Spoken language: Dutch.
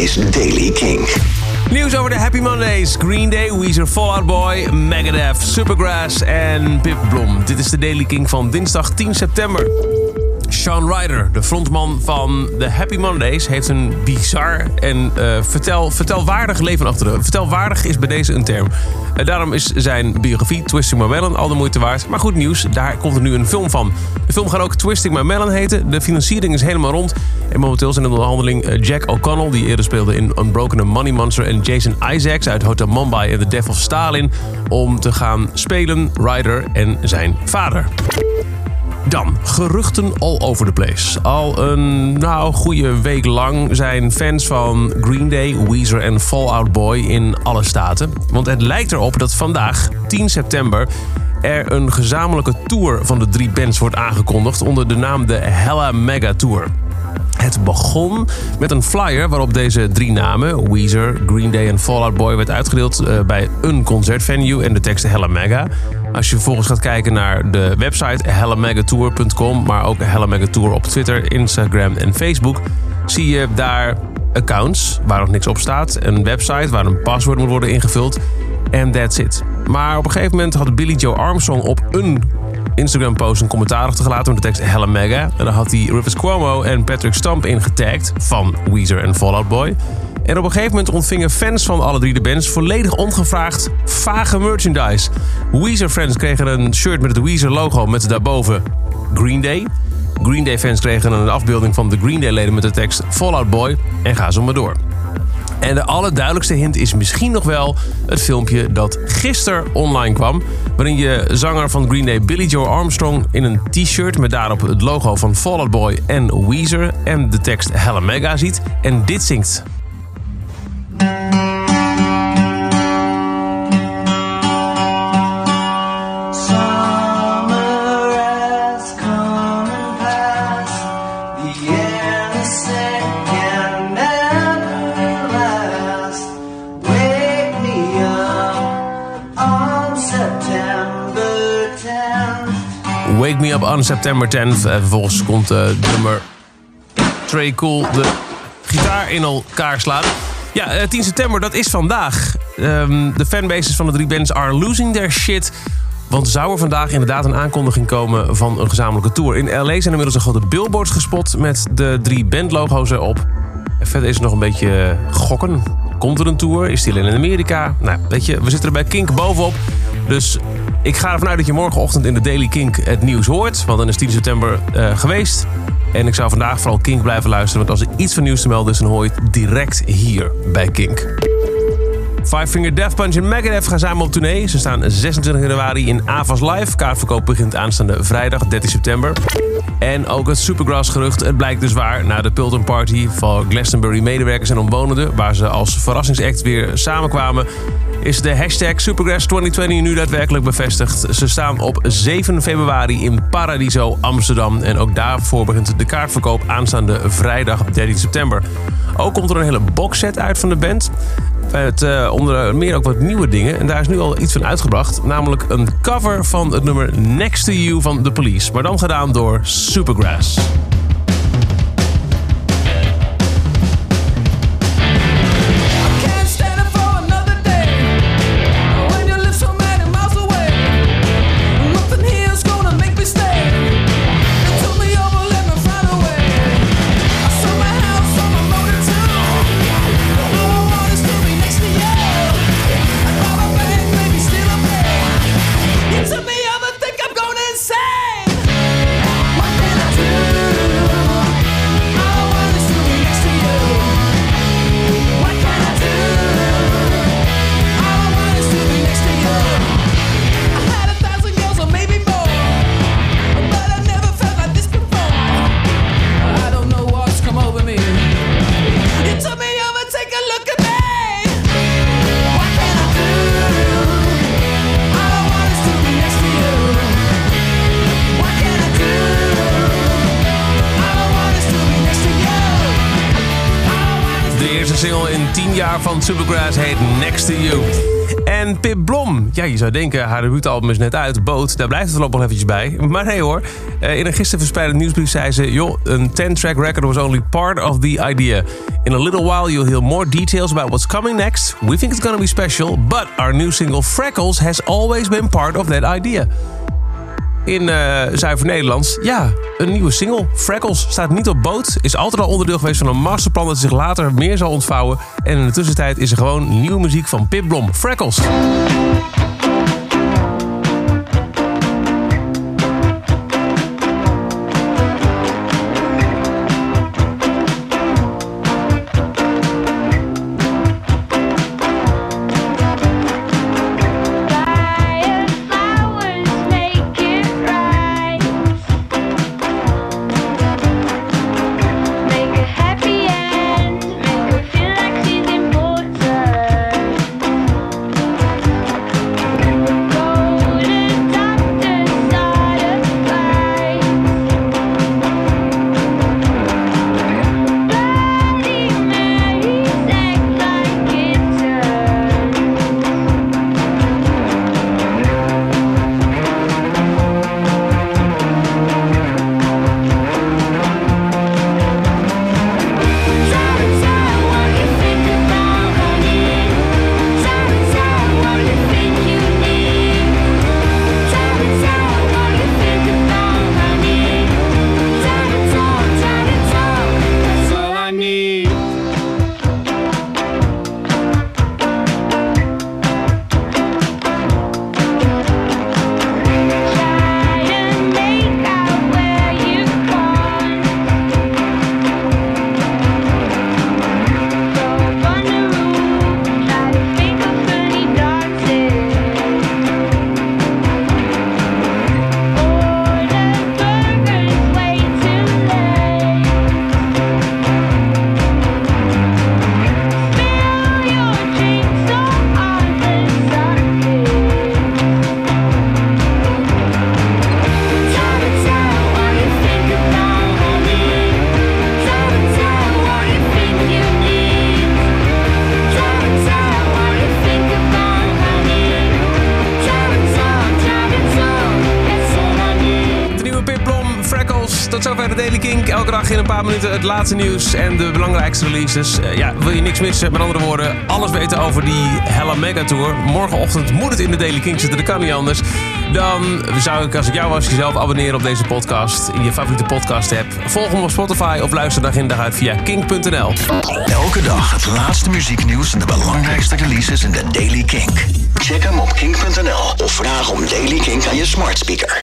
is Daily King. Nieuws over de Happy Mondays. Green Day, Weezer, Fallout Boy, Megadeth, Supergrass en Pip Blom. Dit is de Daily King van dinsdag 10 september. Sean Ryder, de frontman van de Happy Mondays, heeft een bizar en uh, vertel, vertelwaardig leven achter de. Vertelwaardig is bij deze een term. Uh, daarom is zijn biografie Twisting My Melon al de moeite waard. Maar goed nieuws, daar komt er nu een film van. De film gaat ook Twisting My Melon heten. De financiering is helemaal rond. En momenteel zijn in de onderhandeling uh, Jack O'Connell, die eerder speelde in Unbroken Money Monster, en Jason Isaacs uit Hotel Mumbai en The Death of Stalin om te gaan spelen Ryder en zijn vader. Dan, geruchten all over the place. Al een nou, goede week lang zijn fans van Green Day, Weezer en Fallout Boy in alle staten. Want het lijkt erop dat vandaag, 10 september, er een gezamenlijke tour van de drie bands wordt aangekondigd onder de naam de Hella Mega Tour. Het begon met een flyer waarop deze drie namen, Weezer, Green Day en Fallout Boy, werd uitgedeeld uh, bij een concertvenue en de tekst Hella Mega. Als je vervolgens gaat kijken naar de website hellamegatour.com, maar ook Hella Mega Tour op Twitter, Instagram en Facebook, zie je daar accounts waar nog niks op staat, een website waar een paswoord moet worden ingevuld en that's it. Maar op een gegeven moment had Billy Joe Armstrong op een Instagram-post een commentaar achtergelaten met de tekst Hella Mega. En daar had hij Rivers Cuomo en Patrick Stump in getagd van Weezer en Fallout Boy. En op een gegeven moment ontvingen fans van alle drie de bands volledig ongevraagd vage merchandise. Weezer-fans kregen een shirt met het Weezer-logo met daarboven Green Day. Green Day-fans kregen een afbeelding van de Green Day-leden met de tekst Fallout Boy. En ga zo maar door. En de allerduidelijkste hint is misschien nog wel het filmpje dat gisteren online kwam. Waarin je zanger van Green Day Billy Joe Armstrong in een t-shirt met daarop het logo van Fall Out Boy en Weezer en de tekst Hella Mega ziet. En dit zingt. Wake Me Up on September 10th. En vervolgens komt nummer Trey Cool de gitaar in elkaar slaan. Ja, uh, 10 september, dat is vandaag. Um, de fanbases van de drie bands are losing their shit. Want zou er vandaag inderdaad een aankondiging komen van een gezamenlijke tour. In LA zijn inmiddels een grote billboards gespot met de drie bandlogo's erop. En verder is het nog een beetje gokken. Komt er een tour? Is die alleen in Amerika? Nou, weet je, we zitten er bij Kink bovenop. Dus ik ga ervan uit dat je morgenochtend in de Daily Kink het nieuws hoort. Want dan is 10 september uh, geweest. En ik zou vandaag vooral Kink blijven luisteren. Want als er iets van nieuws te melden is, dan hoor je het direct hier bij Kink. Five Finger Death Punch en Megadeth gaan samen op tournee. Ze staan 26 januari in Avas Live. Kaartverkoop begint aanstaande vrijdag 13 september. En ook het Supergrass-gerucht. Het blijkt dus waar na de Pilton Party van Glastonbury-medewerkers en omwonenden... waar ze als verrassingsact weer samenkwamen... is de hashtag Supergrass 2020 nu daadwerkelijk bevestigd. Ze staan op 7 februari in Paradiso, Amsterdam. En ook daarvoor begint de kaartverkoop aanstaande vrijdag 13 september. Ook komt er een hele boxset uit van de band. Met uh, onder meer ook wat nieuwe dingen. En daar is nu al iets van uitgebracht. Namelijk een cover van het nummer Next to You van The Police. Maar dan gedaan door Supergrass. Single in 10 jaar van Supergrass heet Next to You. En Pip Blom. Ja, je zou denken, haar debuutalbum is net uit. Boot, daar blijft het voorlopig eventjes bij. Maar nee hoor. Eh, in een gisteren verspreide nieuwsbrief zei ze... joh, een 10-track record was only part of the idea. In a little while you'll hear more details about what's coming next. We think it's gonna be special. But our new single Freckles has always been part of that idea in uh, zuiver Nederlands. Ja, een nieuwe single. Freckles staat niet op boot. Is altijd al onderdeel geweest van een masterplan dat zich later meer zal ontvouwen. En in de tussentijd is er gewoon nieuwe muziek van Pip Blom. Freckles. Tot zover de Daily Kink. Elke dag in een paar minuten het laatste nieuws en de belangrijkste releases. Uh, ja, wil je niks missen? Met andere woorden, alles weten over die Hella Mega Tour. Morgenochtend moet het in de Daily Kink zitten, dat kan niet anders. Dan zou ik, als ik jou was, jezelf abonneren op deze podcast in je favoriete podcast app. Volg hem op Spotify of luister dag in dag uit via kink.nl. Elke dag het laatste muzieknieuws en de belangrijkste releases in de Daily Kink. Check hem op kink.nl of vraag om Daily Kink aan je smart speaker.